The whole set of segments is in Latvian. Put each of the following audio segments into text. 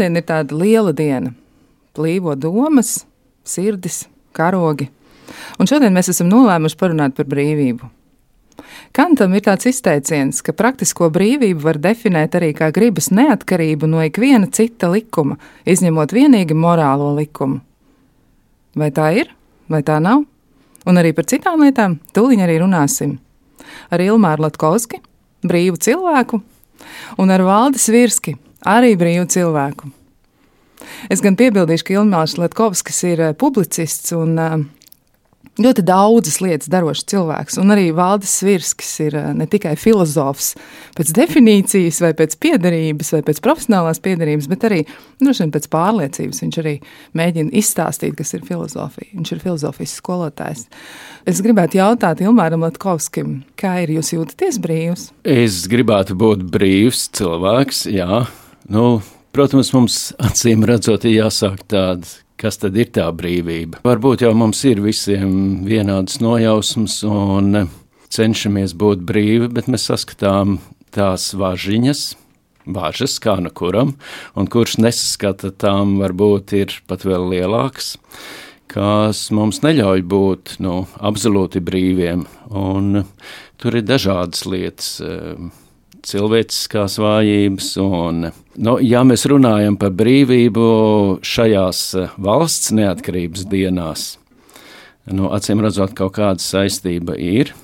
Šodien ir tāda liela diena. Plīvo domas, sirdis, karogi. Un šodien mēs esam nolēmuši parunāt par brīvību. Kantam ir tāds izteiciens, ka praktisko brīvību var definēt arī kā gribas neatkarību no ikviena cita likuma, izņemot vienīgi morālo likumu. Vai tā ir, vai tā nav? Un arī par citām lietām tūlīt arī runāsim. Ar Ilmāru Latkovski, brīvu cilvēku, un ar Valdis Virski, arī brīvu cilvēku. Es gan piebildīšu, ka Ilmārs Latkovskis ir eh, publicists un uh, ļoti daudzas lietas darošs cilvēks. Un arī Valdis Svirskis ir eh, ne tikai filozofs pēc definīcijas, vai pēc piederības, vai pēc profesionālās piederības, bet arī vien pēc pārliecības. Viņš arī mēģina izstāstīt, kas ir filozofija. Viņš ir filozofijas skolotājs. Es gribētu jautāt Ilmāram Latkovskim, kā ir jūs jūtaties brīvs? Es gribētu būt brīvs cilvēks, jā. Nu, protams, mums acīm redzot, ir jāsāk tāda kas tad ir tā brīvība. Varbūt jau mums ir visiem vienādas nojausmas un cenšamies būt brīvi, bet mēs saskatām tās važiņas, važas kā no kuram, un kurš nesaskata tām varbūt ir pat vēl lielāks, kas mums neļauj būt nu, absolūti brīviem. Un tur ir dažādas lietas cilvēciskās vājības. Un, nu, ja mēs runājam par brīvību šajās eh, valsts neatkarības dienās, nu, acīm redzot, kaut kāda saistība ir,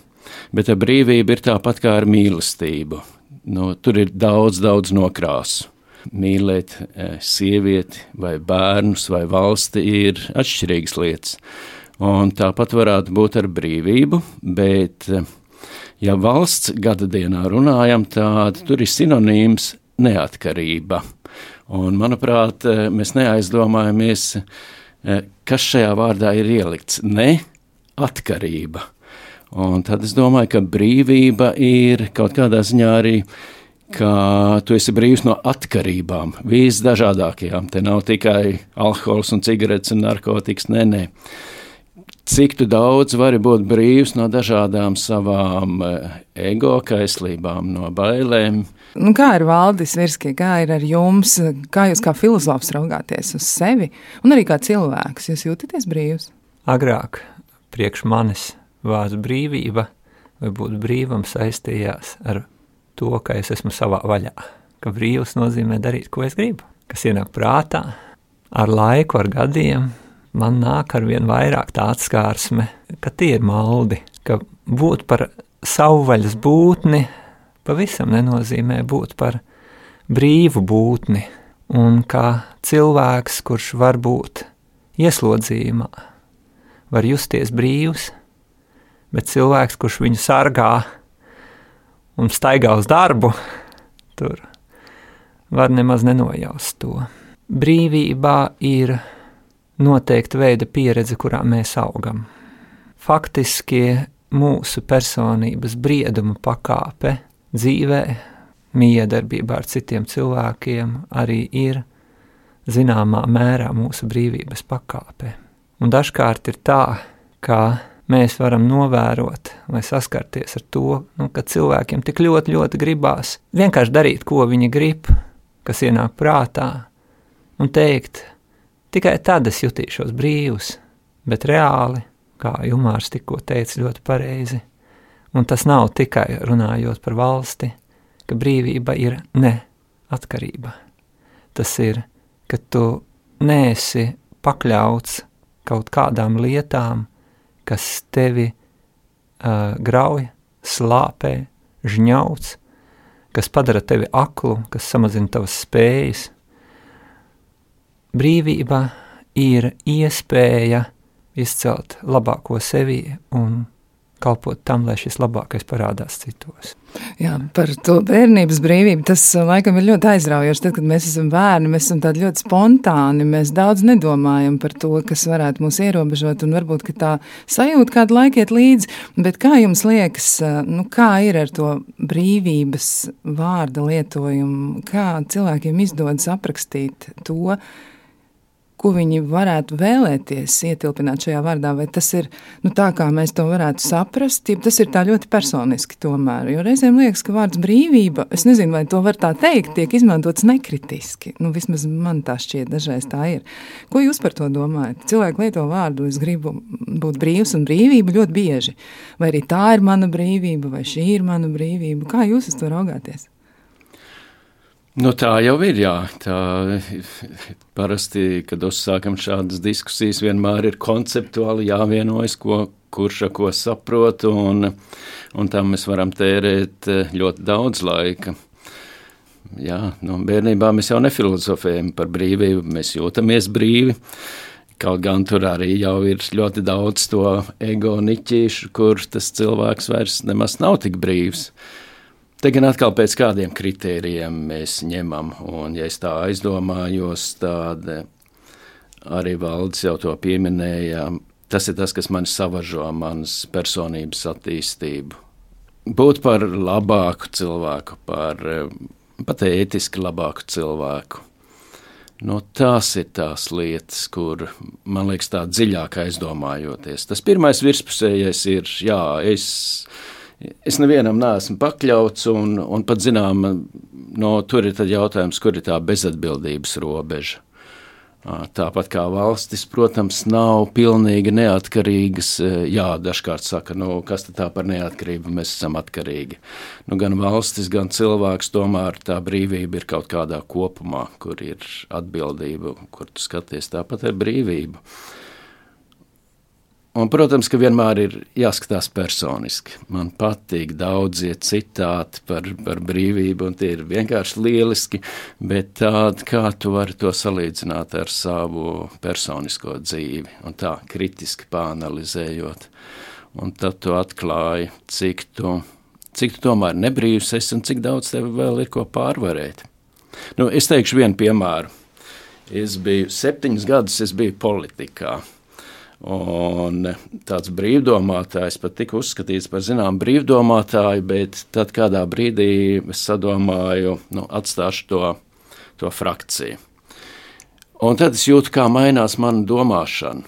bet ar brīvību ir tāpat kā ar mīlestību. Nu, tur ir daudz, daudz nokrāsu. Mīlēt eh, sievieti, vai bērnus, vai valsti ir atšķirīgas lietas. Un tāpat varētu būt ar brīvību, bet uh, ja valsts gada dienā runājam, tad tur ir sinonīms neatkarība. Un, manuprāt, mēs neaizdomājamies, kas šajā vārdā ir ielikts. Ne atkarība. Un tad es domāju, ka brīvība ir kaut kādā ziņā arī ka tu esi brīvs no atkarībām, visdažādākajām. Te nav tikai alkohols un cigaretes un narkotikas, nē, nē cik daudz vari būt brīvs no dažādām savām eh, ego kaislībām, no bailēm. Nu, kā ir valdis Virski, kā ir ar jums, kā jūs kā filozofs raugāties uz sevi un arī kā cilvēks, jūs jūtaties brīvs? Agrāk priekš manis vārds brīvība vai būt brīvam saistījās ar to, ka es esmu savā vaļā, ka brīvs nozīmē darīt, ko es gribu, kas ienāk prātā, ar laiku, ar gadiem, man nāk ar vien vairāk tā atskārsme, ka tie ir maldi, ka būt par savvaļas būtni pavisam nenozīmē būt par brīvu būtni, un kā cilvēks, kurš var būt ieslodzījumā, var justies brīvs, bet cilvēks, kurš viņu sargā un staigā uz darbu, tur var nemaz nenojaust to. Brīvībā ir noteikta veida pieredze, kurā mēs augam. Faktiski mūsu personības brieduma pakāpe dzīvē, miedarbībā ar citiem cilvēkiem arī ir zināmā mērā mūsu brīvības pakāpe. Un dažkārt ir tā, ka mēs varam novērot vai saskarties ar to, nu, ka cilvēkiem tik ļoti, ļoti gribās vienkārši darīt, ko viņi grib, kas ienāk prātā, un teikt, Tikai tad es jutīšos brīvs, bet reāli, kā Jumārs tikko teica ļoti pareizi, un tas nav tikai runājot par valsti, ka brīvība ir neatkarība. Tas ir, ka tu neesi pakļauts kaut kādām lietām, kas tevi uh, grauj, slāpē, žņauc, kas padara tevi aklu, kas samazina tavas spējas, Brīvība ir iespēja izcelt labāko sevi un kalpot tam, lai šis labākais parādās citos. Jā, par to bērnības brīvību tas uh, laikam ir ļoti aizraujoši. Tad, kad mēs esam bērni, mēs esam tādi ļoti spontāni, mēs daudz nedomājam par to, kas varētu mūs ierobežot, un varbūt tā sajūta kādu laiku iet līdzi. Bet kā jums liekas, uh, nu, kā ir ar to brīvības vārda lietojumu? Kā cilvēkiem izdodas aprakstīt to? Ko viņi varētu vēlēties ietilpināt šajā vārdā, vai tas ir nu, tā, kā mēs to varētu saprast, ja tas ir tā ļoti personiski tomēr. Jo reizēm liekas, ka vārds brīvība, es nezinu, vai to var tā teikt, tiek izmantots nekritiski. Nu, vismaz man tā šķiet, dažreiz tā ir. Ko jūs par to domājat? Cilvēki lieto vārdu, es gribu būt brīvs un brīvība ļoti bieži. Vai arī tā ir mana brīvība, vai šī ir mana brīvība? Kā jūs uz to raugāties? Nu, tā jau ir. Jā. Tā, parasti, kad uzsākam šādas diskusijas, vienmēr ir konceptuāli jāvienojas, ko, kurš ko saprot, un, un tam mēs varam tērēt eh, ļoti daudz laika. Jā, nu, bērnībā mēs jau nefilozofējam par brīvību, mēs jūtamies brīvi. Kaut gan tur arī jau ir ļoti daudz to ego niķīšu, kur tas cilvēks vairs nemaz nav tik brīvs. Uh, Te gan atkal pēc kādiem kritērijiem mēs ņemam, un ja es tā aizdomājos, tad arī valdes jau to pieminēja. Tas ir tas, kas man savažo manas personības attīstību. Būt par labāku cilvēku, par pat ētiski labāku cilvēku. No tās ir tās lietas, kur man liekas, tā dziļāk aizdomājoties. Tas pirmais virspusējais ir, jā, es es nevienam neesmu pakļauts, un, un pat zinām, no tur ir jautājums, kur ir tā bezatbildības robeža. Tāpat kā valstis, protams, nav pilnīgi neatkarīgas. Jā, dažkārt saka, nu, kas tā par neatkarību mēs esam atkarīgi. Nu, gan valstis, gan cilvēks, tomēr tā brīvība ir kaut kādā kopumā, kur ir atbildība, kur tu skaties tāpat ar brīvību. Uh, Un, protams, ka vienmēr ir jāskatās personiski. Man patīk daudzie citāti par, par brīvību, un tie ir vienkārši lieliski, bet tādi, kā tu vari to salīdzināt ar savu personisko dzīvi, un tā kritiski pāanalizējot. Un tad tu atklāji, cik tu, cik tu tomēr nebrīvs esi un cik daudz tev vēl ir ko pārvarēt. Nu, es teikšu vienu piemēru. Es biju septiņus gadus, es biju politikā. Un tāds brīvdomātājs pat tika uzskatīts par zināmu brīvdomātāju, bet tad kādā brīdī es sadomāju, nu, atstāšu to, to frakciju. Un tad es jūtu, kā mainās mana domāšana,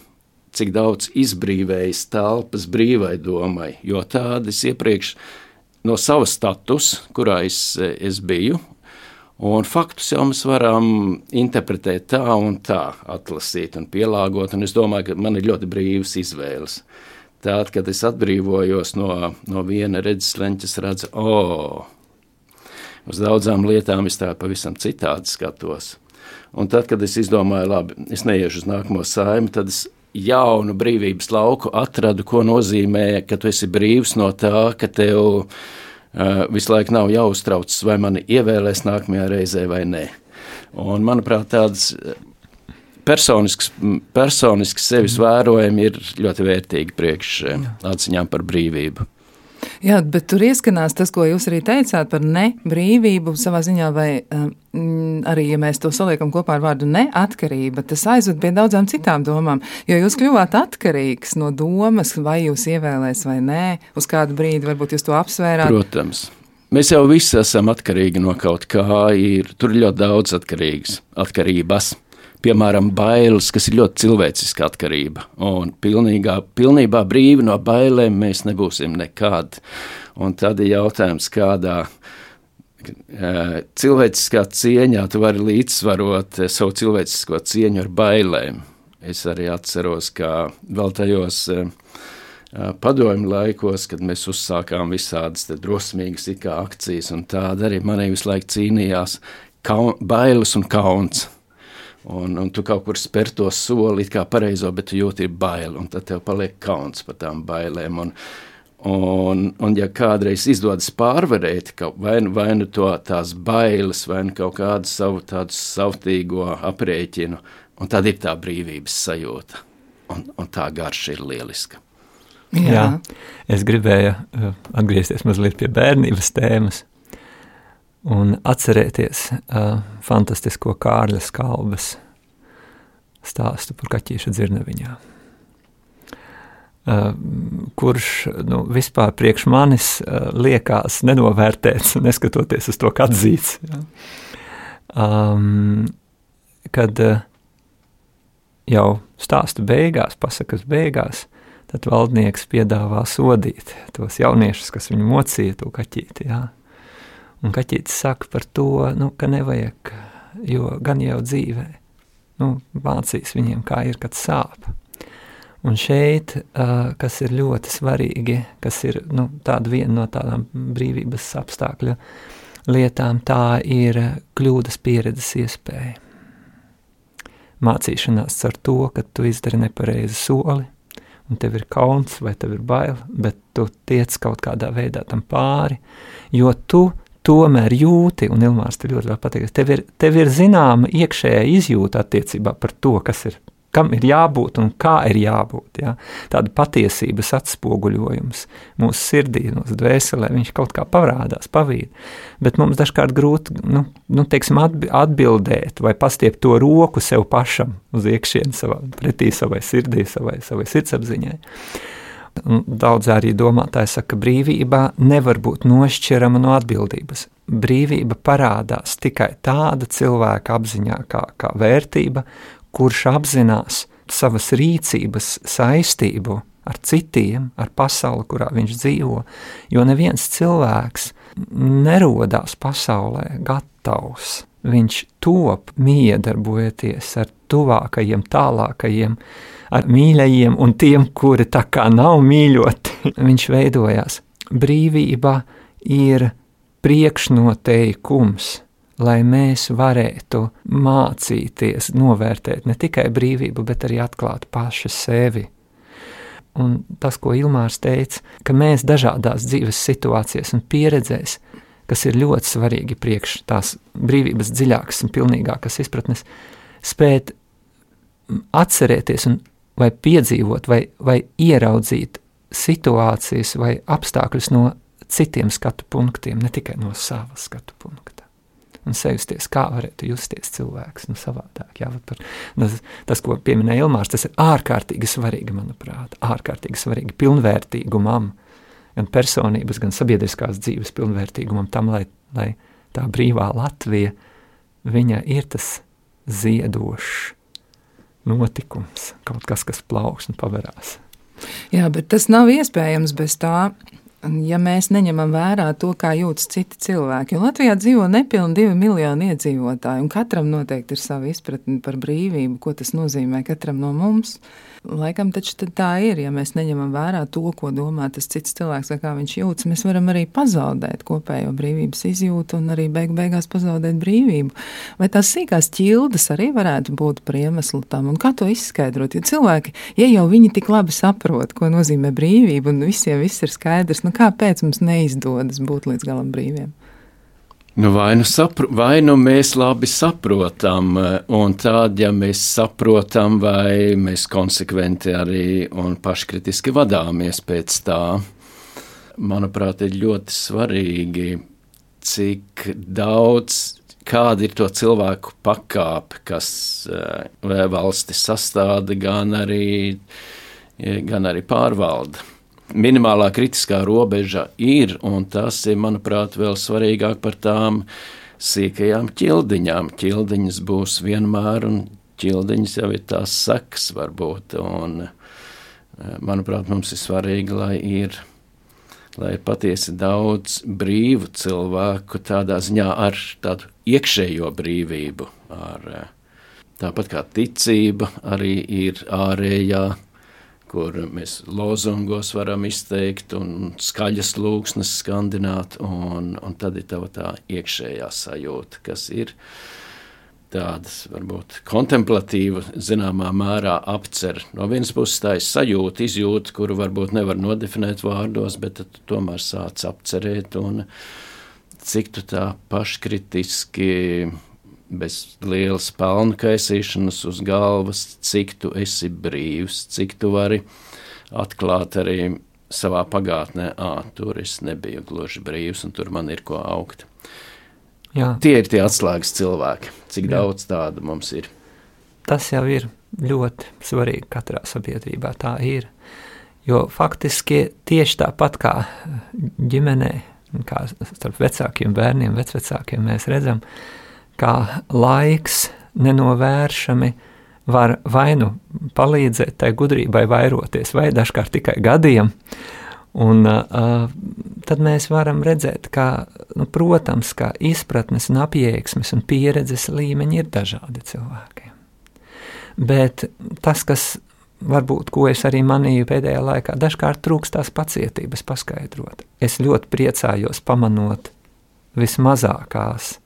cik daudz izbrīvējas telpas brīvai domai, jo tādas iepriekš no savas status, kurā es, es biju, Un faktus jau mēs varam interpretēt tā un tā, atlasīt un pielāgot. Un es domāju, ka man ir ļoti brīvas izvēles. Tad, kad es atbrīvojos no, no viena redzesleņa, es redzu, o, oh, uz daudzām lietām es tā pavisam citādi skatos. Un tad, kad es izdomāju, labi, es neiešu uz nākamo saimi, tad es jaunu brīvības lauku atradu, ko nozīmē, ka tu esi brīvs no tā, ka tev ir visu laiku nav jāuztraucas, vai mani ievēlēs nākamajā reizē vai nē. Un, manuprāt, tādas eh, personisks, personisks sevis vērojumi ir ļoti vērtīgi priekš eh, atziņām par brīvību. Jā, bet tur ieskanās tas, ko jūs arī teicāt par nebrīvību savā ziņā, vai um, arī, ja mēs to saliekam kopā ar vārdu neatkarība, tas aizved pie daudzām citām domām. Jo jūs kļuvāt atkarīgs no domas, vai jūs ievēlēs vai nē, uz kādu brīdi varbūt jūs to apsvērāt. Protams. Mēs jau visi esam atkarīgi no kaut kā. Ir, tur ļoti daudz atkarīgas, atkarības piemēram, bailes, kas ir ļoti cilvēciska atkarība. Un pilnīgā, pilnībā brīvi no bailēm mēs nebūsim nekad. Un tad ir jautājums, kādā e, cilvēciskā cieņā tu vari līdzsvarot e, savu cilvēcisko cieņu ar bailēm. Es arī atceros, ka vēl tajos e, padomju laikos, kad mēs uzsākām visādas drosmīgas akcijas, un tāda arī manī visu laiku cīnījās kaun, bailes un kauns Un, un tu kaut kur spēr to soli, kā pareizo, bet tu jūti bail, un tad tev paliek kauns par tām bailēm. Un, un, un ja kādreiz izdodas pārvarēt vai, nu, vai nu to tās bailes, vai nu kaut kādu savu tādu savtīgo aprēķinu, un tad ir tā brīvības sajūta. Un, un tā garša ir lieliska. Jā. Jā, es gribēju uh, atgriezties mazliet pie bērnības tēmas un atcerēties uh, fantastisko Kārļa skalbas stāstu par kaķīša dzirnaviņā. Uh, kurš nu, vispār priekš manis uh, liekas nenovērtēts, neskatoties uz to, kā atzīts. Ja. Um, kad uh, jau stāsta beigās, pasakas beigās, tad valdnieks piedāvā sodīt tos jauniešus, kas viņu mocīja to kaķīti. Jā. Un kaķītis saka par to, nu, ka nevajag, jo gan jau dzīvē nu, mācīs viņiem, kā ir, kad sāp. Un šeit, kas ir ļoti svarīgi, kas ir nu, viena no tādām brīvības apstākļu lietām, tā ir kļūdas pieredzes iespēja. Mācīšanās ar to, ka tu izdari nepareizi soli, un tev ir kauns vai tev ir bail, bet tu tiec kaut kādā veidā tam pāri, jo tu tomēr jūti, un Ilmārs te ļoti patīk, tev ir, tev ir zināma iekšējā izjūta attiecībā par to, kas ir kam ir jābūt un kā ir jābūt. Ja? Tāda patiesības atspoguļojums mūsu sirdī, mūsu dvēselē, viņš kaut kā parādās, pavīd. Bet mums dažkārt grūti nu, nu, teiksim, atbildēt vai pastiept to roku sev pašam uz iekšieni, savā, pretī savai sirdī, savai, savai sirdsapziņai. Daudz arī domātāji saka, ka brīvība nevar būt nošķirama no atbildības. Brīvība parādās tikai tāda cilvēka apziņā, kā, kā vērtība, kurš apzinās savas rīcības saistību ar citiem, ar pasauli, kurā viņš dzīvo. Jo neviens cilvēks nerodās pasaulē gatavs. Viņš top miedarbojoties ar tuvākajiem, tālākajiem, ar mīļajiem un tiem, kuri tā kā nav mīļoti. viņš veidojās. Brīvība ir priekšnoteikums lai mēs varētu mācīties, novērtēt ne tikai brīvību, bet arī atklāt paši sevi. Un tas, ko Ilmārs teica, ka mēs dažādās dzīves situācijās un pieredzēs, kas ir ļoti svarīgi priekš tās brīvības dziļākas un pilnīgākas izpratnes, spēt atcerēties un vai piedzīvot vai, vai ieraudzīt situācijas vai apstākļus no citiem skatu punktiem, ne tikai no sava skatu punkta un sajusties, kā varētu justies cilvēks nu, savādāk. Jā, par, nu, tas, ko pieminēja Ilmārs, tas ir ārkārtīgi svarīgi, manuprāt, ārkārtīgi svarīgi pilnvērtīgumam, gan personības, gan sabiedriskās dzīves pilnvērtīgumam, tam, lai, lai tā brīvā Latvija, viņa ir tas ziedošs notikums, kaut kas, kas plauks un paverās. Jā, bet tas nav iespējams bez tā, ja mēs neņemam vērā to, kā jūtas citi cilvēki. Jo Latvijā dzīvo nepilni divi miljoni iedzīvotāji, un katram noteikti ir sava izpratne par brīvību, ko tas nozīmē katram no mums. Laikam taču tā ir, ja mēs neņemam vērā to, ko domā tas cits cilvēks, kā viņš jūtas, mēs varam arī pazaudēt kopējo brīvības izjūtu un arī beig beigās pazaudēt brīvību. Vai tās sīkās ķildes arī varētu būt par iemeslu tam, un kā to izskaidrot? Jo cilvēki, ja jau viņi tik labi saprot, ko nozīmē brīvība, un visiem viss ir skaidrs, nu kāpēc mums neizdodas būt līdz galam brīviem? Nu, vai, nu sapro, vai nu mēs labi saprotam, un tad, ja mēs saprotam, vai mēs konsekventi arī un paškritiski vadāmies pēc tā, manuprāt, ir ļoti svarīgi, cik daudz, kāda ir to cilvēku pakāpe, kas eh, valsti sastāda, gan arī, gan arī pārvalda minimālā kritiskā robeža ir, un tas ir, manuprāt, vēl svarīgāk par tām sīkajām ķildiņām. Ķildiņas būs vienmēr, un ķildiņas jau ir tās sekas varbūt, un, eh, manuprāt, mums ir svarīgi, lai ir, lai ir patiesi daudz brīvu cilvēku tādā ziņā ar tādu iekšējo brīvību, ar, eh, tāpat kā ticība arī ir ārējā kur mēs lozungos varam izteikt un skaļas lūksnes skandināt, un, un tad ir tava tā iekšējā sajūta, kas ir tādas, varbūt, kontemplatīva, zināmā mērā apcer. No vienas puses tā ir sajūta, izjūta, kuru varbūt nevar nodefinēt vārdos, bet tu tomēr sāc apcerēt, un cik tu tā paškritiski bez lielas pelnu kaisīšanas uz galvas, cik tu esi brīvs, cik tu vari atklāt arī savā pagātnē, ah, tur es nebiju gluži brīvs un tur man ir ko augt. Jā. Tie ir tie atslēgas cilvēki, cik Jā. daudz tādu mums ir. Tas jau ir ļoti svarīgi katrā sabiedrībā. Tā ir. Jo faktiski tieši tāpat kā ģimenē, kā starp vecākiem bērniem, vecvecākiem, mēs redzam, ka kā laiks nenovēršami var vai nu palīdzēt tai gudrībai vairoties, vai dažkārt tikai gadiem. Un, uh, tad mēs varam redzēt, ka, nu, protams, ka izpratnes, un apjēgsmes un pieredzes līmeņi ir dažādi cilvēkiem. Bet tas, kas varbūt, ko es arī manīju pēdējā laikā, dažkārt trūkst tās pacietības paskaidrot. Es ļoti priecājos pamanot vismazākās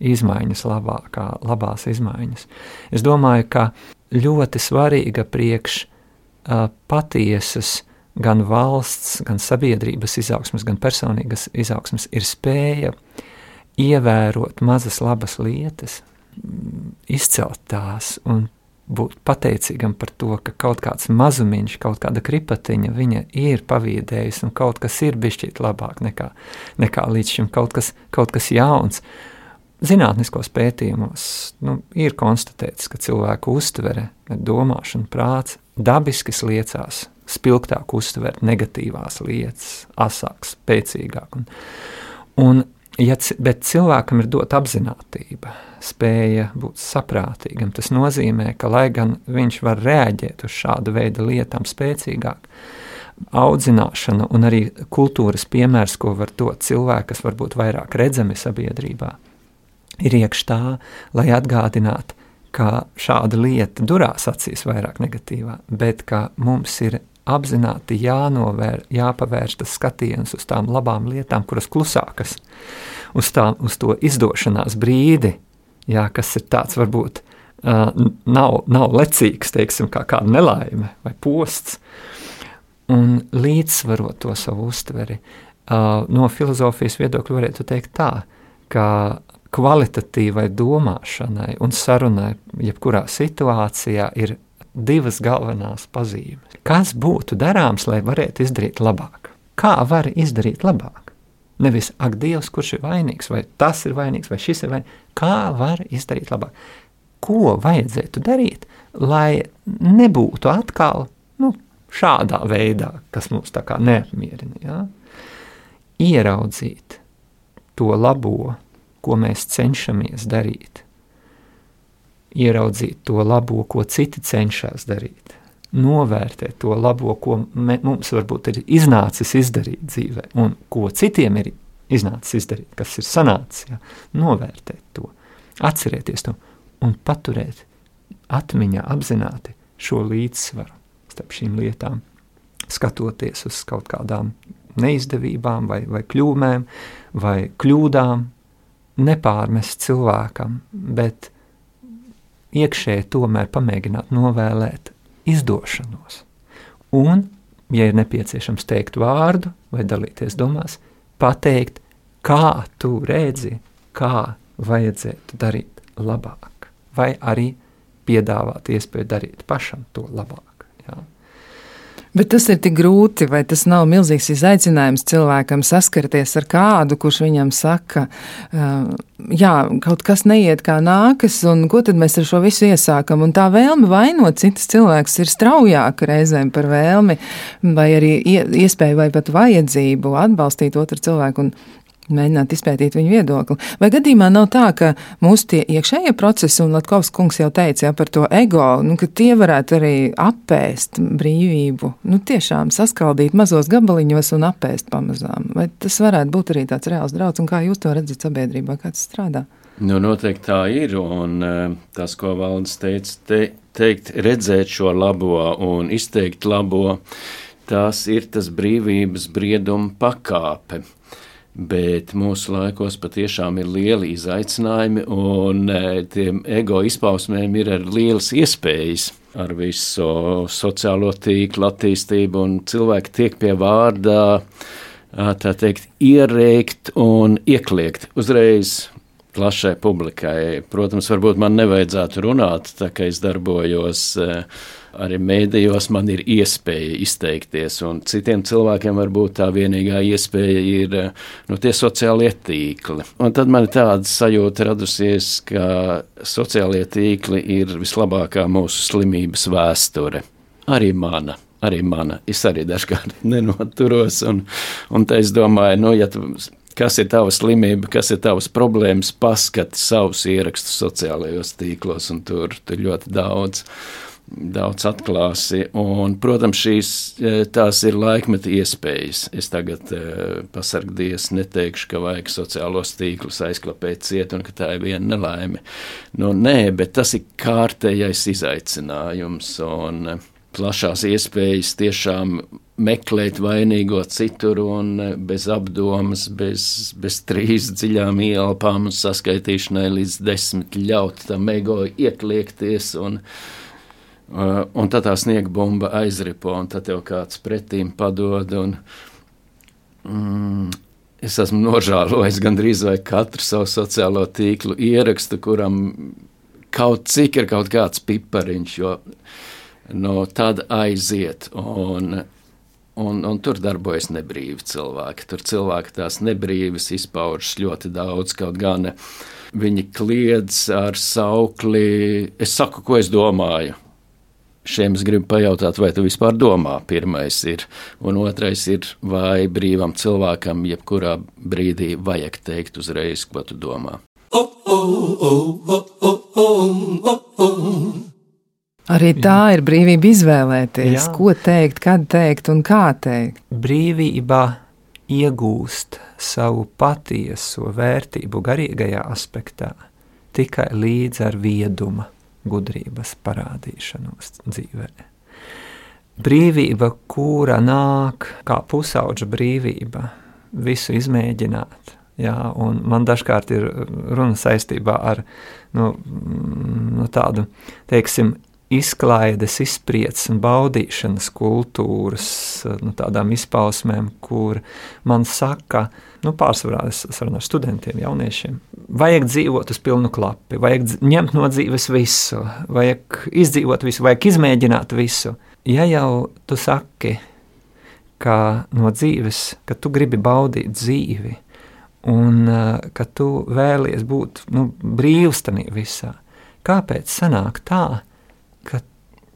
izmaiņas, labākā, labās izmaiņas. Es domāju, ka ļoti svarīga priekš uh, patiesas gan valsts, gan sabiedrības izaugsmas, gan personīgas izaugsmas ir spēja ievērot mazas labas lietas, izcelt tās un būt pateicīgam par to, ka kaut kāds mazumiņš, kaut kāda kripatiņa viņa ir pavīdējusi un kaut kas ir bišķīt labāk nekā, nekā līdz šim, kaut kas, kaut kas jauns. Zinātniskos pētījumos nu, ir konstatēts, ka cilvēku uztvere, domāšana, prāts dabiski liecās spilgtāk uztvert negatīvās lietas, asāk, spēcīgāk. Un, un, ja, bet cilvēkam ir dot apziņotība, spēja būt saprātīgam. Tas nozīmē, ka lai gan viņš var reaģēt uz šādu veidu lietām spēcīgāk, audzināšana un arī kultūras piemērs, ko var dot cilvēki, kas varbūt vairāk redzami sabiedrībā, ir iekš tā, lai atgādinātu, ka šāda lieta durās acīs vairāk negatīvā, bet ka mums ir apzināti jānovēr, jāpavērš tas skatiens uz tām labām lietām, kuras klusākas, uz, tā, uz to izdošanās brīdi, jā, kas ir tāds varbūt uh, nav, nav lecīgs, teiksim, kā kāda nelaime vai posts, un līdzsvarot to savu uztveri. Uh, no filozofijas viedokļa varētu teikt tā, ka kvalitatīvai domāšanai un sarunai jebkurā situācijā ir divas galvenās pazīmes. Kas būtu darāms, lai varētu izdarīt labāk? Kā var izdarīt labāk? Nevis, ak, Dievs, kurš ir vainīgs, vai tas ir vainīgs, vai šis ir vainīgs. Kā var izdarīt labāk? Ko vajadzētu darīt, lai nebūtu atkal nu, šādā veidā, kas mums tā kā neapmierina? Ja? Ieraudzīt to labo, ko mēs cenšamies darīt, ieraudzīt to labo, ko citi cenšas darīt, novērtēt to labo, ko me, mums varbūt ir iznācis izdarīt dzīvē, un ko citiem ir iznācis izdarīt, kas ir sanācis. Ja? Novērtēt to, atcerēties to un paturēt atmiņā apzināti šo līdzsvaru starp šīm lietām, skatoties uz kaut kādām neizdevībām vai, vai kļūmēm vai kļūdām, nepārmest cilvēkam, bet iekšēji tomēr pamēģināt novēlēt izdošanos. Un, ja ir nepieciešams teikt vārdu vai dalīties domās, pateikt, kā tu redzi, kā vajadzētu darīt labāk, vai arī piedāvāt iespēju darīt pašam to labāk. Bet tas ir tik grūti, vai tas nav milzīgs izaicinājums cilvēkam saskarties ar kādu, kurš viņam saka, jā, kaut kas neiet kā nākas, un ko tad mēs ar šo visu iesākam? Un tā vēlme vainot citus cilvēkus ir straujāka reizēm par vēlmi, vai arī iespēju vai pat vajadzību atbalstīt otru cilvēku. Un mēģināt izpētīt viņu viedokli. Vai gadījumā nav tā, ka mūsu tie iekšējie procesi, un Latkovs kungs jau teica ja, par to ego, nu, ka tie varētu arī apēst brīvību, nu, tiešām saskaldīt mazos gabaliņos un apēst pamazām. Vai tas varētu būt arī tāds reāls draudz, un kā jūs to redzat sabiedrībā, kā tas strādā? Nu, noteikti tā ir, un eh, tas, ko Valdis teica, te, teikt, redzēt šo labo un izteikt labo, tas ir tas brīvības brieduma pakāpe bet mūsu laikos patiešām ir lieli izaicinājumi, un e, tiem ego izpausmēm ir lielas iespējas ar visu sociālo tīklu attīstību, un cilvēki tiek pie vārdā, tā teikt, ierēkt un iekliegt uzreiz plašai publikai. Protams, varbūt man nevajadzētu runāt, tā kā es darbojos uh, arī mēdījos man ir iespēja izteikties, un citiem cilvēkiem varbūt tā vienīgā iespēja ir nu, tie sociālie tīkli. Un tad man ir tāda sajūta radusies, ka sociālie tīkli ir vislabākā mūsu slimības vēsture. Arī mana arī mana. Es arī dažkārt nenoturos, un, un tā es domāju, nu, ja tu kas ir tava slimība, kas ir tavas problēmas, paskati savus ierakstus sociālajos tīklos, un tur, tur ļoti daudz. Daudz atklāsi, un, protams, šīs tās ir laikmeta iespējas. Es tagad pasargdies neteikšu, ka vajag sociālos tīklus aizklapēt ciet un ka tā ir viena nelaime. Nu, nē, bet tas ir kārtējais izaicinājums, un plašās iespējas tiešām meklēt vainīgo citur un bez apdomas, bez, bez trīs dziļām ielpām un saskaitīšanai līdz desmit ļaut tam ego iekliekties un, e, un tad tā sniega bumba aizripo un tad tev kāds pretīm padod un mm, es esmu nožālojis gandrīz vai katru savu sociālo tīklu ierakstu, kuram kaut cik ir kaut kāds pipariņš, jo no tad aiziet. Un, un, un tur darbojas nebrīvi cilvēki. Tur cilvēki tās nebrīvas izpaužas ļoti daudz, kaut gan viņi kliedz ar saukli. Es saku, ko es domāju. Šiem es gribu pajautāt, vai tu vispār domā? Pirmais ir, un otrais ir, vai brīvam cilvēkam jebkurā brīdī vajag teikt uzreiz, ko tu domā. Oh, oh, oh, oh, oh, oh, oh. Arī tā Jā. ir brīvība izvēlēties, Jā. ko teikt, kad teikt un kā teikt. Brīvība iegūst savu patieso vērtību garīgajā aspektā tikai līdz ar vieduma gudrības parādīšanos dzīvē. Brīvība, kura nāk kā pusauģa brīvība, visu izmēģināt. Jā, man dažkārt ir runa saistībā ar nu, nu, tādu, teiksim, izklaides, izpriecas un baudīšanas kultūras, nu, tādām izpausmēm, kur man saka, nu, pārsvarā es sarunāju ar studentiem, jauniešiem, vajag dzīvot uz pilnu klapi, vajag ņemt no dzīves visu, vajag izdzīvot visu, vajag izmēģināt visu. Ja jau tu saki, ka no dzīves, ka tu gribi baudīt dzīvi, un uh, ka tu vēlies būt nu, brīvs tajā visā, kāpēc sanāk tā, ka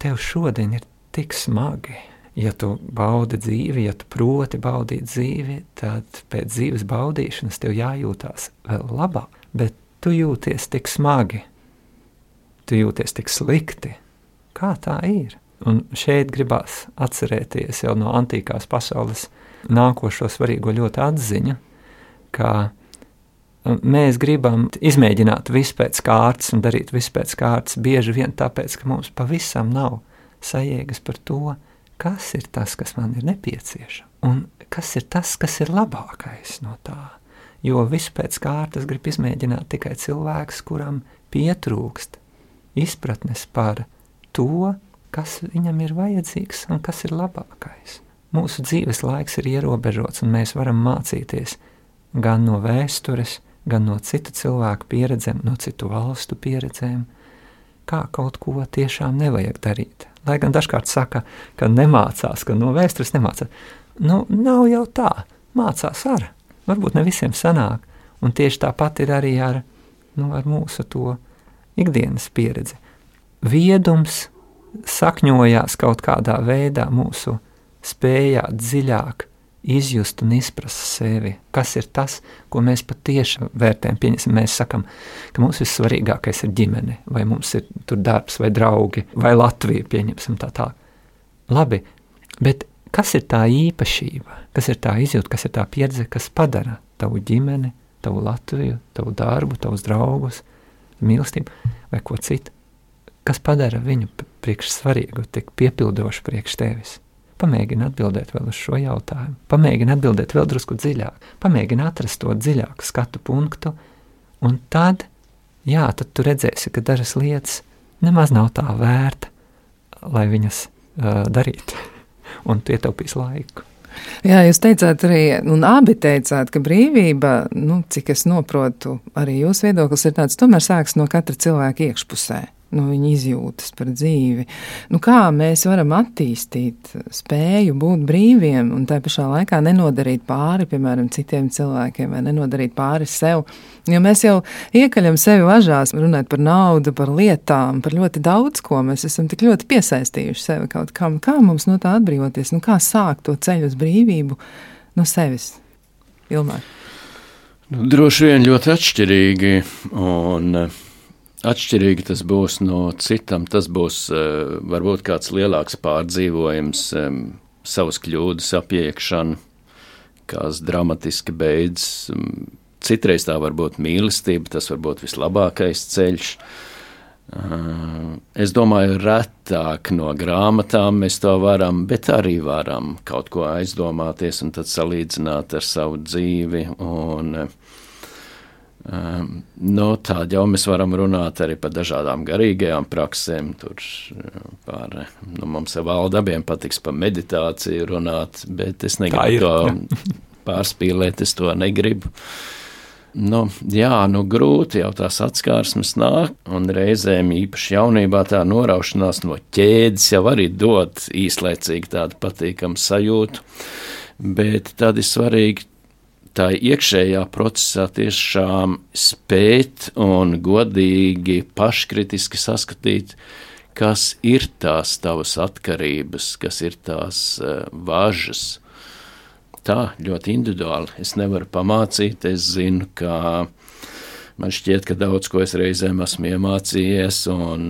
tev šodien ir tik smagi. Ja tu baudi dzīvi, ja tu proti baudīt dzīvi, tad pēc dzīves baudīšanas tev jājūtās vēl labāk, bet tu jūties tik smagi, tu jūties tik slikti. Kā tā ir? Un šeit gribās atcerēties jau no antīkās pasaules nākošo svarīgo ļoti atziņu, ka mēs gribam izmēģināt visu pēc kārtas un darīt visu pēc kārtas, bieži vien tāpēc, ka mums pavisam nav sajēgas par to, kas ir tas, kas man ir nepieciešams, un kas ir tas, kas ir labākais no tā. Jo visu pēc kārtas grib izmēģināt tikai cilvēks, kuram pietrūkst izpratnes par to, kas viņam ir vajadzīgs un kas ir labākais. Mūsu dzīves laiks ir ierobežots, un mēs varam mācīties gan no vēstures, gan no citu cilvēku pieredzēm, no citu valstu pieredzēm, kā kaut ko tiešām nevajag darīt. Lai gan dažkārt saka, ka nemācās, ka no vēstures nemācās. Nu, nav jau tā, mācās ar. Varbūt ne visiem sanāk, un tieši tāpat ir arī ar, nu, ar mūsu to ikdienas pieredzi. Viedums sakņojās kaut kādā veidā mūsu spējā dziļāk izjust un izprast sevi. Kas ir tas, ko mēs patiešām vērtējam? Pieņemsim, mēs sakām, ka mums vissvarīgākais ir ģimene, vai mums ir tur darbs, vai draugi, vai Latvija. Pieņemsim tā tā. Labi, bet kas ir tā īpašība, kas ir tā izjūta, kas ir tā pieredze, kas padara tavu ģimeni, tavu Latviju, tavu darbu, tavus draugus, mīlestību vai ko citu? Kas padara viņu priekš svarīgu, tik piepildošu priekš tevis? Pamēģini atbildēt vēl uz šo jautājumu. Pamēģini atbildēt vēl drusku dziļāk. Pamēģini atrast to dziļāku skatu punktu, un tad, jā, tad tu redzēsi, ka dažas lietas nemaz nav tā vērta, lai viņas uh, darītu, un tu ietaupīsi laiku. Jā, jūs teicāt arī, un abi teicāt, ka brīvība, nu, cik es saprotu, arī jūsu viedoklis ir tāds, tomēr sākas no katra cilvēka iekšpusē no viņa izjūtas par dzīvi. Nu, kā mēs varam attīstīt spēju būt brīviem un tā pašā laikā nenodarīt pāri, piemēram, citiem cilvēkiem vai nenodarīt pāri sev. Jo mēs jau iekaļam sevi važās, runājot par naudu, par lietām, par ļoti daudz ko. Mēs esam tik ļoti piesaistījuši sevi kaut kam. Kā mums no tā atbrīvoties? Nu, kā sākt to ceļu uz brīvību no sevis? Ilmār. Nu, droši vien ļoti atšķirīgi. Un, uh, Atšķirīgi tas būs no citam. Tas būs uh, varbūt kāds lielāks pārdzīvojums, um, savas kļūdas apiekšana, kāds dramatiski beidzas. Citreiz tā var būt mīlestība, tas var būt vislabākais ceļš. Uh, es domāju, retāk no grāmatām mēs to varam, bet arī varam kaut ko aizdomāties un tad salīdzināt ar savu dzīvi. Un, uh, Um, nu, Tādā jau mēs varam runāt arī par dažādām garīgajām praksēm. Tur par, nu, mums ar valdu abiem patiks par meditāciju runāt, bet es negribu to pārspīlēt, es to negribu. Nu, jā, nu grūti jau tās atskārsmes nāk, un reizēm īpaši jaunībā tā noraušanās no ķēdes jau arī dod īslaicīgi tādu patīkamu sajūtu, bet tad ir svarīgi tā iekšējā procesā tiešām spēt un godīgi, paškritiski saskatīt, kas ir tās tavas atkarības, kas ir tās uh, važas. Tā ļoti individuāli. Es nevaru pamācīt, es zinu, ka man šķiet, ka daudz ko es reizēm esmu iemācījies, un,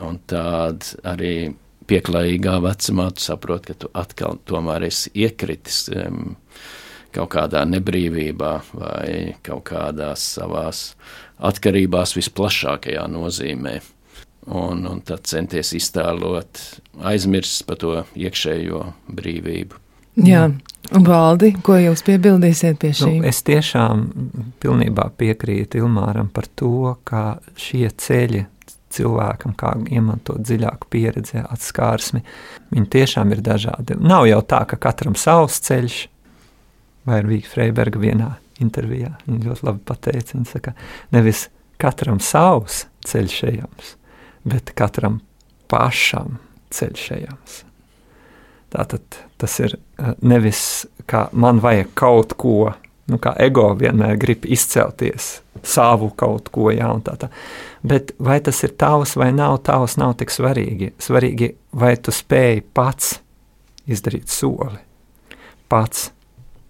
un tād arī pieklājīgā vecumā tu saproti, ka tu atkal tomēr esi iekritis. Um, kaut kādā nebrīvībā vai kaut kādās savās atkarībās visplašākajā nozīmē. Un, un tad centies iztēlot, aizmirst par to iekšējo brīvību. Jā, un valdi, ko jūs piebildīsiet pie šī? Nu, es tiešām pilnībā piekrītu Ilmāram par to, ka šie ceļi cilvēkam, kā iemantot dziļāku pieredzi, atskārsmi, viņi tiešām ir dažādi. Nav jau tā, ka katram savs ceļš, vai ar Vīgu Freibergu vienā intervijā. Viņa ļoti labi pateica, viņa saka, nevis katram savs ceļš ejams, bet katram pašam ceļš ejams. Tātad tas ir eh, nevis kā man vajag kaut ko, nu, kā ego vienmēr grib izcelties, savu kaut ko, jā, un tā tā. Bet vai tas ir tavs vai nav tavs, nav tik svarīgi. Svarīgi, vai tu spēj pats izdarīt soli, pats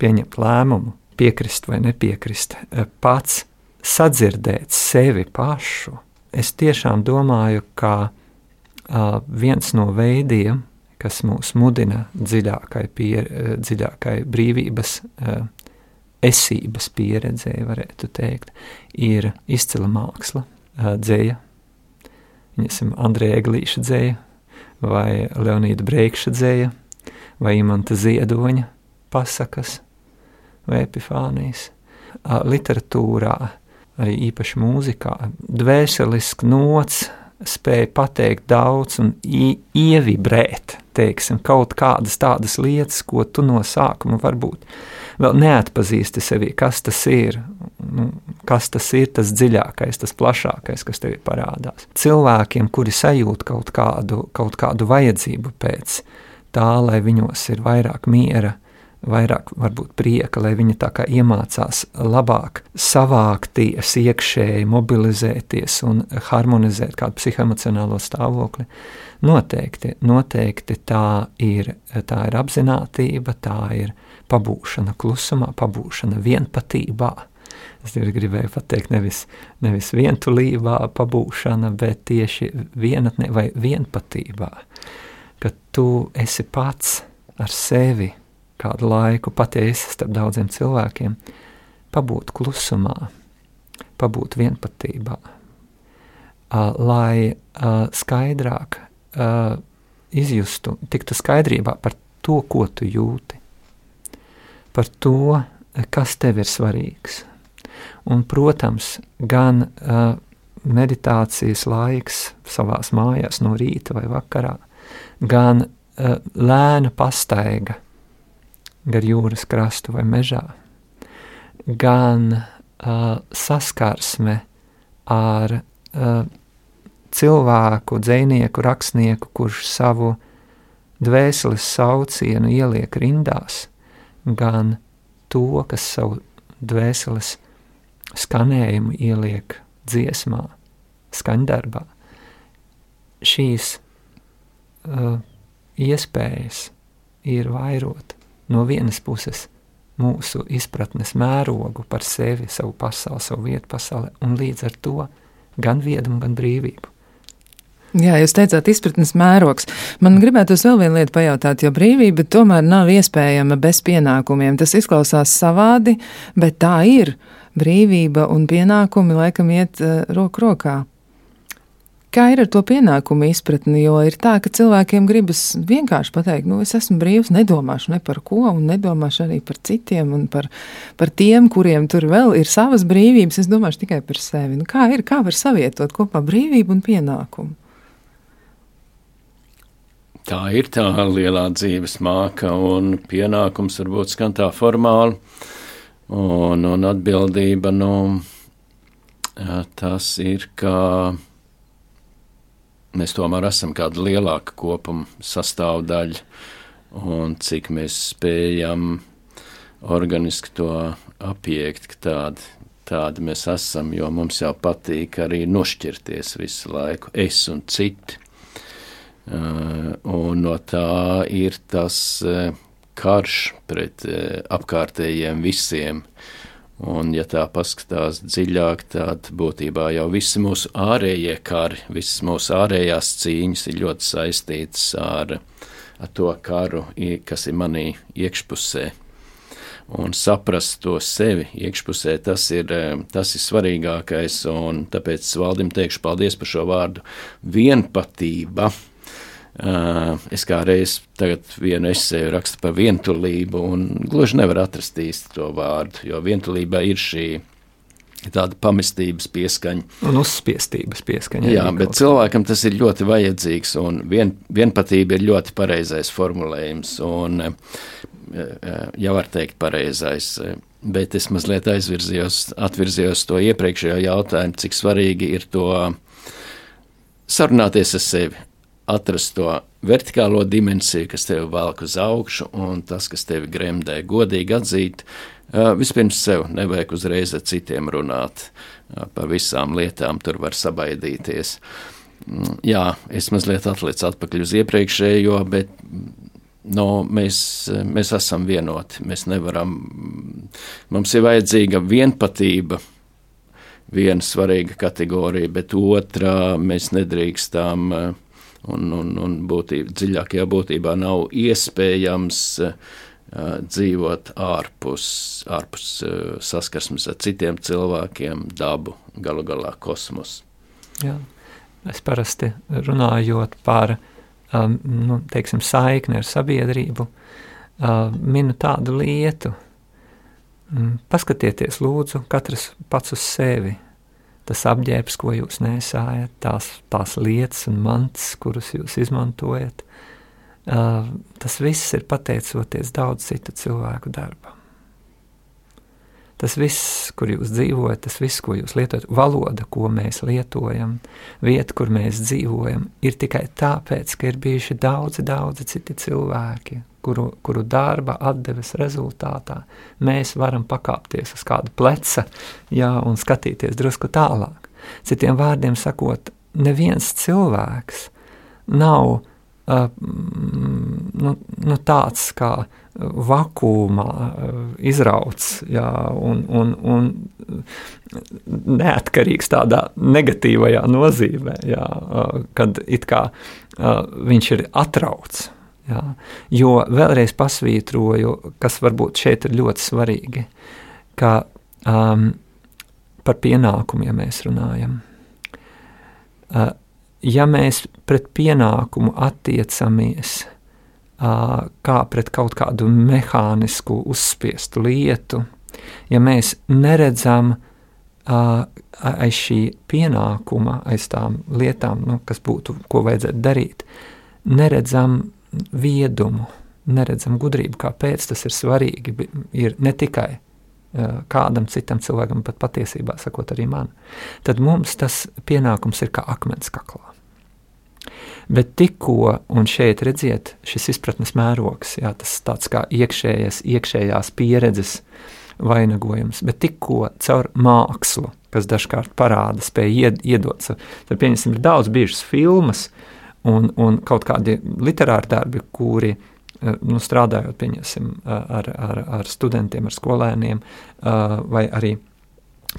pieņemt lēmumu, piekrist vai nepiekrist, eh, pats sadzirdēt sevi pašu. Es tiešām domāju, ka uh, viens no veidiem, kas mūs mudina dziļākai, pier, uh, dziļākai brīvības, uh, esības pieredzē, varētu teikt, ir izcila māksla, uh, dzēja, Viņasim, Andrija Eglīša dzēja, vai Leonīda Breikša dzēja, vai Imanta Ziedoņa pasakas, vai epifānijas. Literatūrā, arī īpaši mūzikā, dvēseliski nots spēja pateikt daudz un ievibrēt, teiksim, kaut kādas tādas lietas, ko tu no sākuma varbūt vēl neatpazīsti sevi, kas tas ir, nu, kas tas ir tas dziļākais, tas plašākais, kas tev parādās. Cilvēkiem, kuri sajūt kaut kādu, kaut kādu vajadzību pēc tā, lai viņos ir vairāk miera, vairāk varbūt prieka, lai viņi tā kā iemācās labāk savākties iekšēji, mobilizēties un harmonizēt kādu psihoemocionālo stāvokli. Noteikti, noteikti tā ir, tā ir apziņotība, tā ir pabūšana klusumā, pabūšana vienpatībā. Es gribēju pateikt, nevis, nevis vientulībā, pabūšana, bet tieši vienatnē vai vienpatībā, ka tu esi pats ar sevi kādu laiku patiesi starp daudziem cilvēkiem, pabūt klusumā, pabūt vienpatībā, lai skaidrāk izjustu, tiktu skaidrībā par to, ko tu jūti, par to, kas tev ir svarīgs. Un, protams, gan uh, meditācijas laiks savās mājās no rīta vai vakarā, gan uh, lēna pastaiga gar jūras krastu vai mežā, gan uh, saskarsme ar uh, cilvēku, dzinieku, rakstnieku, kurš savu dvēseles saucienu ieliek rindās, gan to, kas savu dvēseles skanējumu ieliek dziesmā, skaņdarbā. Šīs uh, iespējas ir vairot no vienas puses mūsu izpratnes mērogu par sevi, savu pasauli, savu vietu pasaulē, un līdz ar to gan viedumu, gan brīvību. Jā, jūs teicāt, izpratnes mērogs. Man gribētos vēl vienu lietu pajautāt, jo brīvība tomēr nav iespējama bez pienākumiem. Tas izklausās savādi, bet tā ir. Brīvība un pienākumi laikam iet uh, roku rokā. Kā ir ar to pienākumu izpratni? Jo ir tā, ka cilvēkiem gribas vienkārši pateikt, nu, es esmu brīvs, nedomāšu ne par ko, un nedomāšu arī par citiem, un par, par tiem, kuriem tur vēl ir savas brīvības. Es domāšu tikai par sevi. Nu, kā ir, kā var savietot kopā brīvību un pienākumu? Tā ir tā lielā dzīves māka, un pienākums varbūt skan tā formāli, un, un atbildība, nu, tas ir, ka mēs tomēr esam kāda lielāka kopuma sastāvdaļa, un cik mēs spējam organiski to apiekt, ka tādi, tādi mēs esam, jo mums jau patīk arī nošķirties visu laiku, es un citi. Uh, un no tā ir tas uh, karš pret uh, apkārtējiem visiem, uh, Un, ja tā paskatās dziļāk, tad būtībā jau visi mūsu ārējie kari, visas mūsu ārējās cīņas ir ļoti saistītas ar, ar to karu, kas ir manī iekšpusē. Un saprast to sevi iekšpusē, tas ir, tas ir svarīgākais. Tāpēc valdim teikšu paldies par šo vārdu vienpatība es kā reiz vienu esēju rakstu par vientulību, un gluži nevar atrast īsti to vārdu, jo vientulībā ir šī tāda pamestības pieskaņa. Un uzspiestības pieskaņa. Jā, bet cilvēkam tas ir ļoti vajadzīgs, un vien, vienpatība ir ļoti pareizais formulējums, un jau var teikt pareizais. Bet es mazliet aizvirzījos, atvirzījos to iepriekšējo jautājumu, cik svarīgi ir to sarunāties ar sevi, atrast to vertikālo dimensiju, kas tevi velk uz augšu, un tas, kas tevi gremdē, godīgi atzīt. Vispirms sev nevajag uzreiz ar citiem runāt par visām lietām, tur var sabaidīties. Mm, jā, es mazliet atlicu atpakaļ uz iepriekšējo, bet no, mēs, mēs esam vienoti. Mēs nevaram, mums ir vajadzīga vienpatība, viena svarīga kategorija, bet otrā mēs nedrīkstam uh, un, un, un būtība, dziļākajā būtībā nav iespējams uh, dzīvot ārpus, ārpus uh, saskarsmes ar citiem cilvēkiem, dabu, galu galā kosmosu. Es parasti runājot par um, nu, teiksim, saikni ar sabiedrību, uh, minu tādu lietu. Mm, paskatieties, lūdzu, katrs pats uz sevi tas apģērbs, ko jūs nesājat, tās, tās lietas un mantas, kuras jūs izmantojat, uh, tas viss ir pateicoties daudz citu cilvēku darbam. Tas viss, kur jūs dzīvojat, tas viss, ko jūs lietojat, valoda, ko mēs lietojam, vieta, kur mēs dzīvojam, ir tikai tāpēc, ka ir bijuši daudzi, daudzi citi cilvēki, kuru, kuru darba atdeves rezultātā mēs varam pakāpties uz kāda pleca jā, un skatīties drusku tālāk. Citiem vārdiem sakot, neviens cilvēks nav nu, nu tāds kā vakumā izrauts jā, un, un, un neatkarīgs tādā negatīvajā nozīmē, jā, kad it kā viņš ir atrauts. Jā. Jo vēlreiz pasvītroju, kas varbūt šeit ir ļoti svarīgi, ka um, par pienākumiem mēs runājam. Uh, ja mēs pret pienākumu attiecamies kā pret kaut kādu mehānisku, uzspiestu lietu, ja mēs neredzam aiz šī pienākuma, aiz tām lietām, nu, kas būtu, ko vajadzētu darīt, neredzam viedumu, neredzam gudrību, kāpēc tas ir svarīgi. Ir ne tikai kādam citam cilvēkam, bet patiesībā sakot arī man. Tad mums tas pienākums ir kā akmens kaklā. Bet tikko, un šeit redziet, šis izpratnes mērogs, jā, tas tāds kā iekšējais, iekšējās pieredzes vainagojums, bet tikko caur mākslu, kas dažkārt parāda, spēja ied, iedot. Tad, pieņemsim, ir daudz bijušas filmas un, un kaut kādi literāri darbi, kuri nu, strādājot pieņasim, ar, ar, ar studentiem, ar skolēniem, vai arī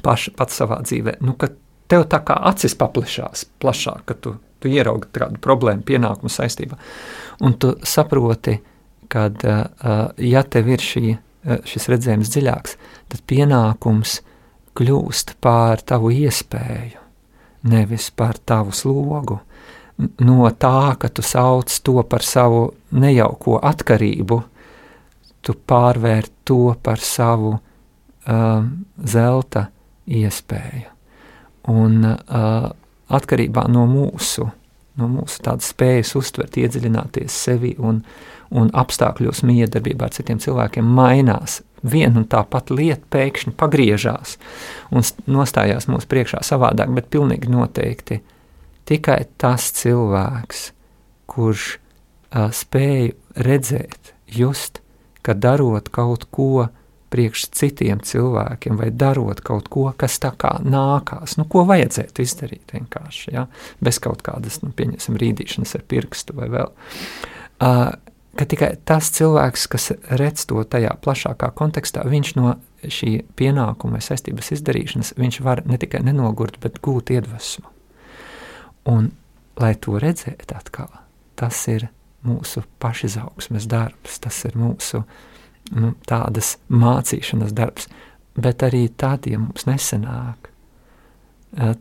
paši, pats savā dzīvē, nu, ka tev tā kā acis paplišās plašāk, ka tu, tu ieraugi kādu problēmu, pienākumu saistībā. Un tu saproti, ka, ja tev ir šī, šis redzējums dziļāks, tad pienākums kļūst pār tavu iespēju, nevis par tavu slogu. No tā, ka tu sauc to par savu nejauko atkarību, tu pārvērt to par savu um, zelta iespēju. Un uh, atkarībā no mūsu, no mūsu tādas spējas uztvert, iedziļināties sevi un, un apstākļos miedarbībā ar citiem cilvēkiem mainās. Viena un tā pati lieta pēkšņi pagriežās un nostājās mūsu priekšā savādāk, bet pilnīgi noteikti tikai tas cilvēks, kurš uh, spēj redzēt, just, ka darot kaut ko, priekš citiem cilvēkiem, vai darot kaut ko, kas tā kā nākās, nu, ko vajadzētu izdarīt vienkārši, ja? bez kaut kādas, nu, pieņemsim, rīdīšanas ar pirkstu vai vēl. Uh, ka tikai tas cilvēks, kas redz to tajā plašākā kontekstā, viņš no šī pienākuma vai saistības izdarīšanas, viņš var ne tikai nenogurt, bet gūt iedvesmu. Un, lai to redzētu atkal, tas ir mūsu pašizaugsmes darbs, tas ir mūsu uh, nu, tādas mācīšanas darbs, bet arī tad, ja mums nesenāk,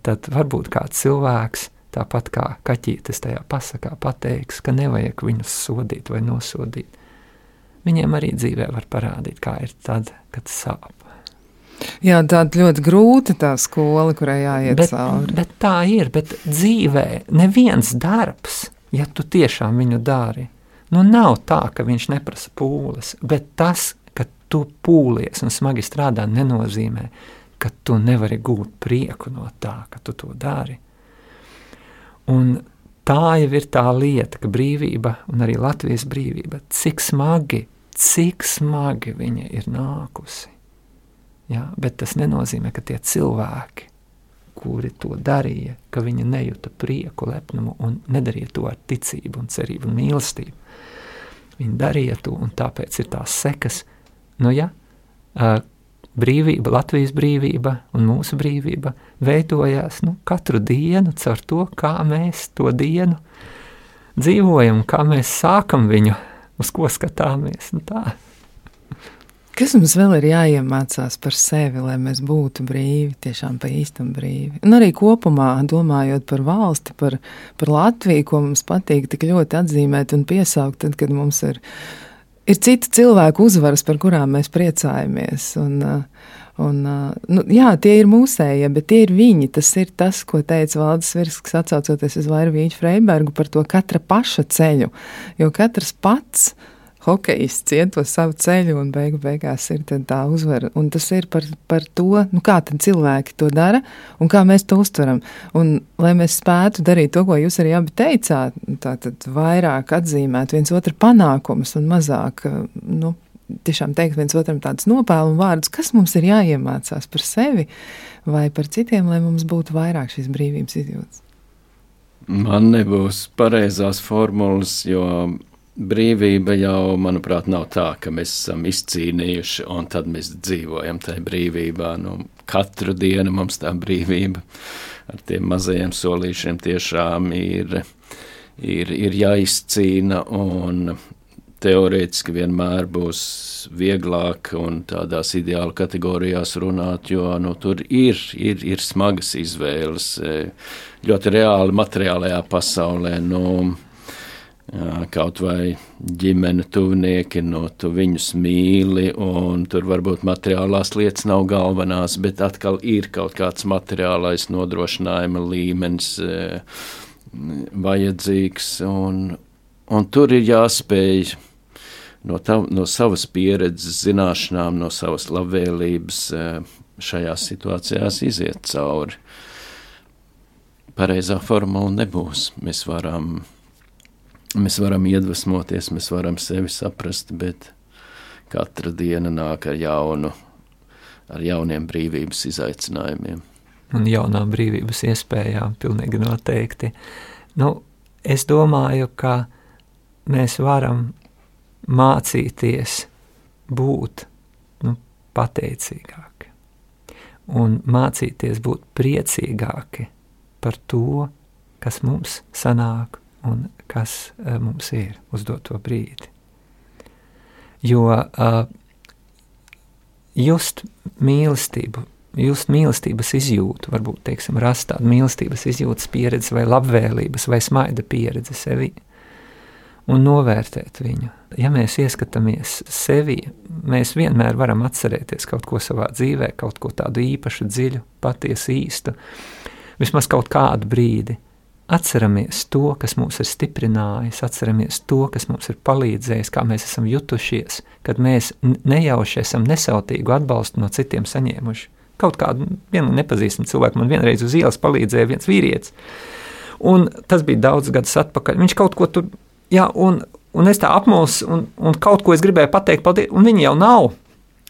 tad varbūt kāds cilvēks, tāpat kā kaķītis tajā pasakā, pateiks, ka nevajag viņus sodīt vai nosodīt. Viņiem arī dzīvē var parādīt, kā ir tad, kad sāp. Jā, tāda ļoti grūta tā skola, kurai jāiet bet, cauri. Bet tā ir, bet dzīvē neviens darbs, ja tu tiešām viņu dari, Nu, nav tā, ka viņš neprasa pūles, bet tas, ka tu pūlies un smagi strādā, nenozīmē, ka tu nevari gūt prieku no tā, ka tu to dari. Un tā jau ir tā lieta, ka brīvība un arī Latvijas brīvība, cik smagi, cik smagi viņa ir nākusi. Ja, bet tas nenozīmē, ka tie cilvēki, kuri to darīja, ka viņi nejuta prieku, lepnumu un nedarīja to ar ticību, un cerību un mīlestību. Viņi darīja to, un tāpēc ir tās sekas. Nu, ja, brīvība, Latvijas brīvība un mūsu brīvība veidojās nu, katru dienu caur to, kā mēs to dienu dzīvojam, kā mēs sākam viņu, uz ko skatāmies. Nu, tā. Kas mums vēl ir jāiemācās par sevi, lai mēs būtu brīvi, tiešām pa īstam brīvi? Un arī kopumā domājot par valsti, par, par Latviju, ko mums patīk tik ļoti atzīmēt un piesaukt, tad, kad mums ir, ir citu cilvēku uzvaras, par kurām mēs priecājamies. Un, un, nu, jā, tie ir mūsējie, bet tie ir viņi. Tas ir tas, ko teica Valdis Virsks, atsaucoties uz Vairvīņu Freibergu par to katra paša ceļu, jo katrs pats hokejists iet to savu ceļu un beigu beigās ir tā uzvara. Un tas ir par, par to, nu, kā cilvēki to dara un kā mēs to uztveram. Un, lai mēs spētu darīt to, ko jūs arī abi teicāt, tātad vairāk atzīmēt viens otru panākumus un mazāk, nu, tiešām teikt viens otram tādus nopēlumu vārdus, kas mums ir jāiemācās par sevi vai par citiem, lai mums būtu vairāk šīs brīvības izjūtas. Man nebūs pareizās formulas, jo brīvība jau, manuprāt, nav tā, ka mēs esam izcīnījuši un tad mēs dzīvojam tajā brīvībā. Nu, katru dienu mums tā brīvība ar tiem mazajiem solīšiem tiešām ir, ir, ir jāizcīna teorētiski vienmēr būs vieglāk un tādās ideāla kategorijās runāt, jo nu, tur ir, ir, ir smagas izvēles ļoti reāli materiālajā pasaulē. Nu, kaut vai ģimene, tuvinieki, no tu viņus mīli, un tur varbūt materiālās lietas nav galvenās, bet atkal ir kaut kāds materiālais nodrošinājuma līmenis e, vajadzīgs, un, un tur ir jāspēj no, tav, no savas pieredzes, zināšanām, no savas labvēlības e, šajās situācijās iziet cauri. Pareizā formula nebūs. Mēs varam Mēs varam iedvesmoties, mēs varam sevi saprast, bet katra diena nāk ar jaunu, ar jauniem brīvības izaicinājumiem. Un jaunām brīvības iespējām, pilnīgi noteikti. Nu, es domāju, ka mēs varam mācīties būt nu, pateicīgāki un mācīties būt priecīgāki par to, kas mums sanāk un kas uh, mums ir uz doto brīdi. Jo uh, just mīlestību, just mīlestības izjūtu, varbūt teiksim, rast tādu mīlestības izjūtas pieredzi vai labvēlības vai smaida pieredzi sevi un novērtēt viņu. Ja mēs ieskatāmies sevi, mēs vienmēr varam atcerēties kaut ko savā dzīvē, kaut ko tādu īpašu, dziļu, patiesu, īstu, vismaz kaut kādu brīdi Atceramies to, kas mūs ir stiprinājis, atceramies to, kas mums ir palīdzējis, kā mēs esam jutušies, kad mēs nejauši esam nesautīgu atbalstu no citiem saņēmuši. Kaut kādu vienu nepazīstamu cilvēku man vienreiz uz ielas palīdzēja viens vīrietis, un tas bija daudz gadus atpakaļ. Viņš kaut ko tur, jā, un, un es tā apmulsu, un, un kaut ko es gribēju pateikt, paldies, un viņi jau nav.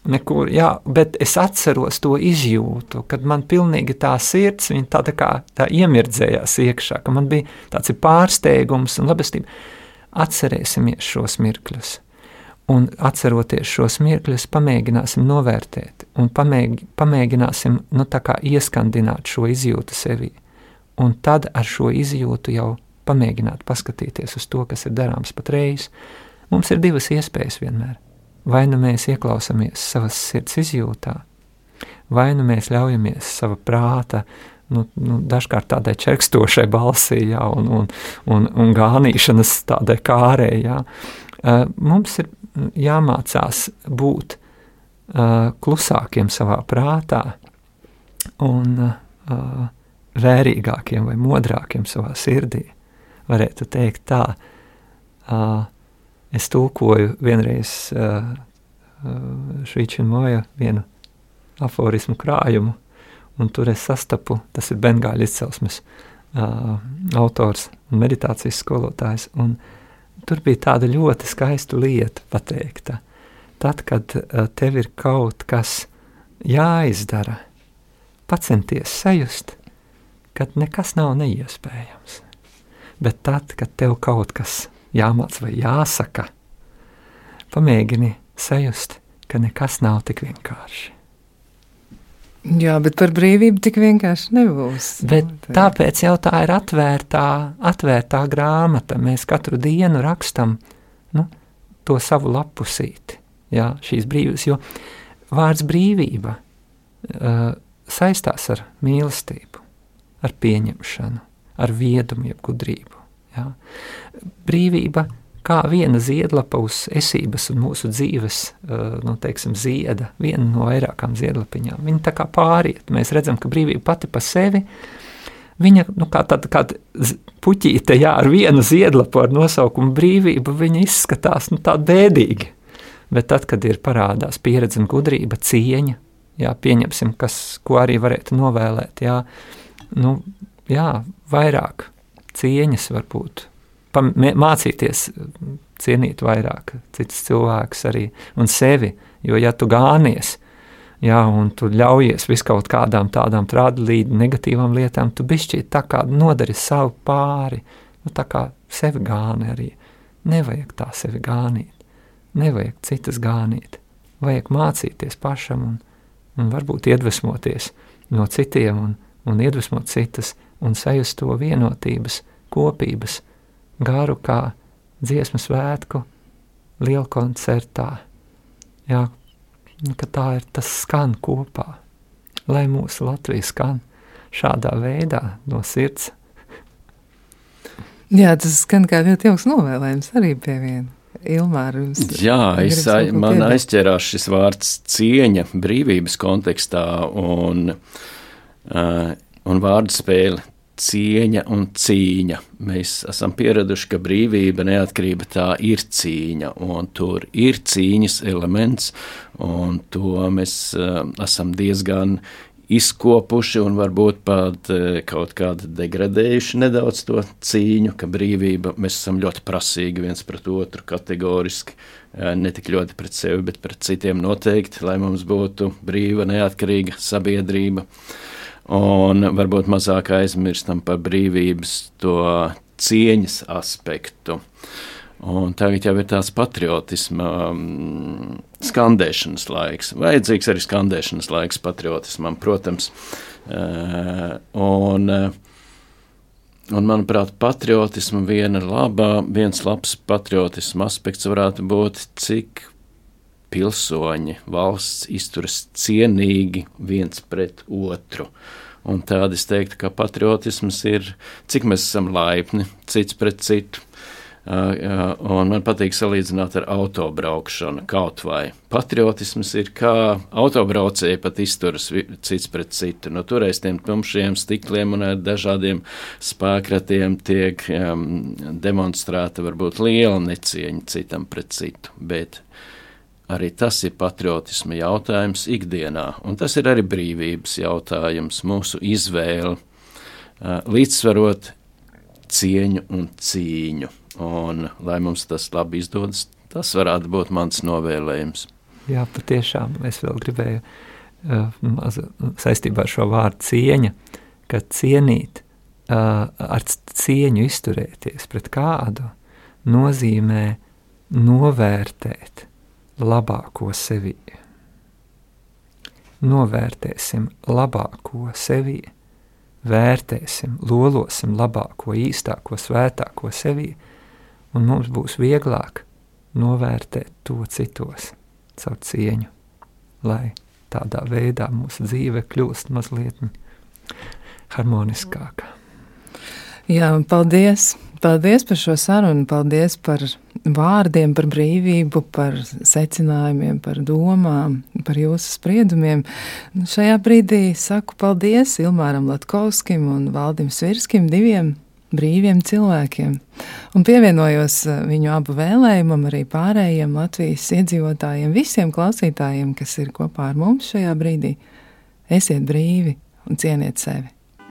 Nekur, jā, bet es atceros to izjūtu, kad man pilnīgi tā sirds tā, tā kā tā iemirdzējās iekšā, ka man bija tāds pārsteigums un labestība. Atcerēsimies šos mirkļus. Un atceroties šos mirkļus, pamēģināsim novērtēt un pamēģ, pamēģināsim nu, ieskandināt šo izjūtu sevī. Un tad ar šo izjūtu jau pamēģināt paskatīties uz to, kas ir darāms patreiz. Mums ir divas iespējas vienmēr vai nu mēs ieklausāmies savas sirds izjūtā, vai nu mēs ļaujamies sava prāta, nu, nu, dažkārt tādai čerkstošai balsī, jā, un, un, un, un gānīšanas tādai kārē. Jā. Mums ir jāmācās būt uh, klusākiem savā prātā un uh, vērīgākiem vai modrākiem savā sirdī. Varētu teikt tā, uh, es tulkoju vienreiz uh, Švīčina moja vienu aforismu krājumu, un tur es sastapu, tas ir Bengāļu izcelsmes uh, autors un meditācijas skolotājs, un tur bija tāda ļoti skaista lieta pateikta. Tad, kad uh, tev ir kaut kas jāizdara, pacenties sajust, kad nekas nav neiespējams. Bet tad, kad tev kaut kas jāmāc vai jāsaka, pamēģini sajust, ka nekas nav tik vienkārši. Jā, bet par brīvību tik vienkārši nebūs. Bet tāpēc jau tā ir atvērtā, atvērtā grāmata. Mēs katru dienu rakstam nu, to savu lapusīti, jā, šīs brīvības, jo vārds brīvība uh, saistās ar mīlestību, ar pieņemšanu, ar viedumu, jeb gudrību. Ja? Brīvība kā viena ziedlapa uz esības un mūsu dzīves nu, teiksim, zieda, viena no vairākām ziedlapiņām. Viņa tā kā pāriet. Mēs redzam, ka brīvība pati pa sevi. Viņa nu, kā tāda kā puķīte jā, ar vienu ziedlapu ar nosaukumu brīvība, viņa izskatās nu, tā bēdīgi. Bet tad, kad ir parādās pieredze un gudrība, cieņa, jā, pieņemsim, kas, ko arī varētu novēlēt, jā, nu, jā, vairāk cieņas, varbūt mācīties cienīt vairāk citus cilvēkus arī un sevi. Jo, ja tu gānies, jā, un tu ļaujies viskaut kādām tādām trādlīdu negatīvām lietām, tu bišķi tā kā nodari savu pāri, nu tā kā sevi gāni arī. Nevajag tā sevi gānīt, nevajag citas gānīt, vajag mācīties pašam un, un varbūt iedvesmoties no citiem un, un iedvesmot citas un sajust to vienotības, kopības garu kā dziesmu svētku lielkoncertā. Jā, ka tā ir tas skan kopā, lai mūsu Latvija skan šādā veidā no sirds. Jā, tas skan kā ļoti jauks novēlējums arī pie viena. Ilmār, Jā, es, man aizķērās šis vārds cieņa brīvības kontekstā un, uh, un vārdu spēle cieņa un cīņa. Mēs esam pieraduši, ka brīvība, neatkarība tā ir cīņa, un tur ir cīņas elements, un to mēs uh, esam diezgan izkopuši un varbūt pat uh, kaut kādā degradējuši nedaudz to cīņu, ka brīvība mēs esam ļoti prasīgi viens pret otru, kategoriski, uh, ne tik ļoti pret sevi, bet pret citiem noteikti, lai mums būtu brīva, neatkarīga sabiedrība. Uh, un varbūt mazāk aizmirstam par brīvības to cieņas aspektu. Un tagad jau ir tāds patriotisma um, skandēšanas laiks. Vajadzīgs arī skandēšanas laiks patriotismam, protams. Uh, un, uh, un, manuprāt, patriotisma viena labā, viens labs patriotisma aspekts varētu būt, cik pilsoņi valsts izturas cienīgi viens pret otru. Un tādi es teiktu, ka patriotisms ir, cik mēs esam laipni cits pret citu Un man patīk salīdzināt ar autobraukšanu kaut vai. Patriotisms ir kā autobraucēji pat izturas cits pret citu. No nu, toreiz tiem tumšiem stikliem un ar dažādiem spēkratiem tiek um, demonstrēta varbūt liela necieņa citam pret citu. Bet arī tas ir patriotisma jautājums ikdienā, un tas ir arī brīvības jautājums, mūsu izvēle līdzsvarot cieņu un cīņu. Un, lai mums tas labi izdodas, tas varētu būt mans novēlējums. Jā, patiešām es vēl gribēju uh, saistībā ar šo vārdu cieņa, ka cienīt, ar cieņu izturēties pret kādu nozīmē novērtēt labāko sevi. Novērtēsim labāko sevi, vērtēsim, lolosim labāko, īstāko, svētāko sevi un mums būs vieglāk novērtēt to citos caur cieņu, lai tādā veidā mūsu dzīve kļūst mazliet harmoniskāka. Jā, paldies! Paldies par šo sarunu, paldies par vārdiem, par brīvību, par secinājumiem, par domām, par jūsu spriedumiem. Šajā brīdī saku paldies Ilmāram Latkovskim un Valdim Svirskim, diviem brīviem cilvēkiem. Un pievienojos eh, viņu abu vēlējumam, arī pārējiem Latvijas iedzīvotājiem, visiem klausītājiem, kas ir kopā ar mums šajā brīdī. Esiet brīvi un cieniet sevi!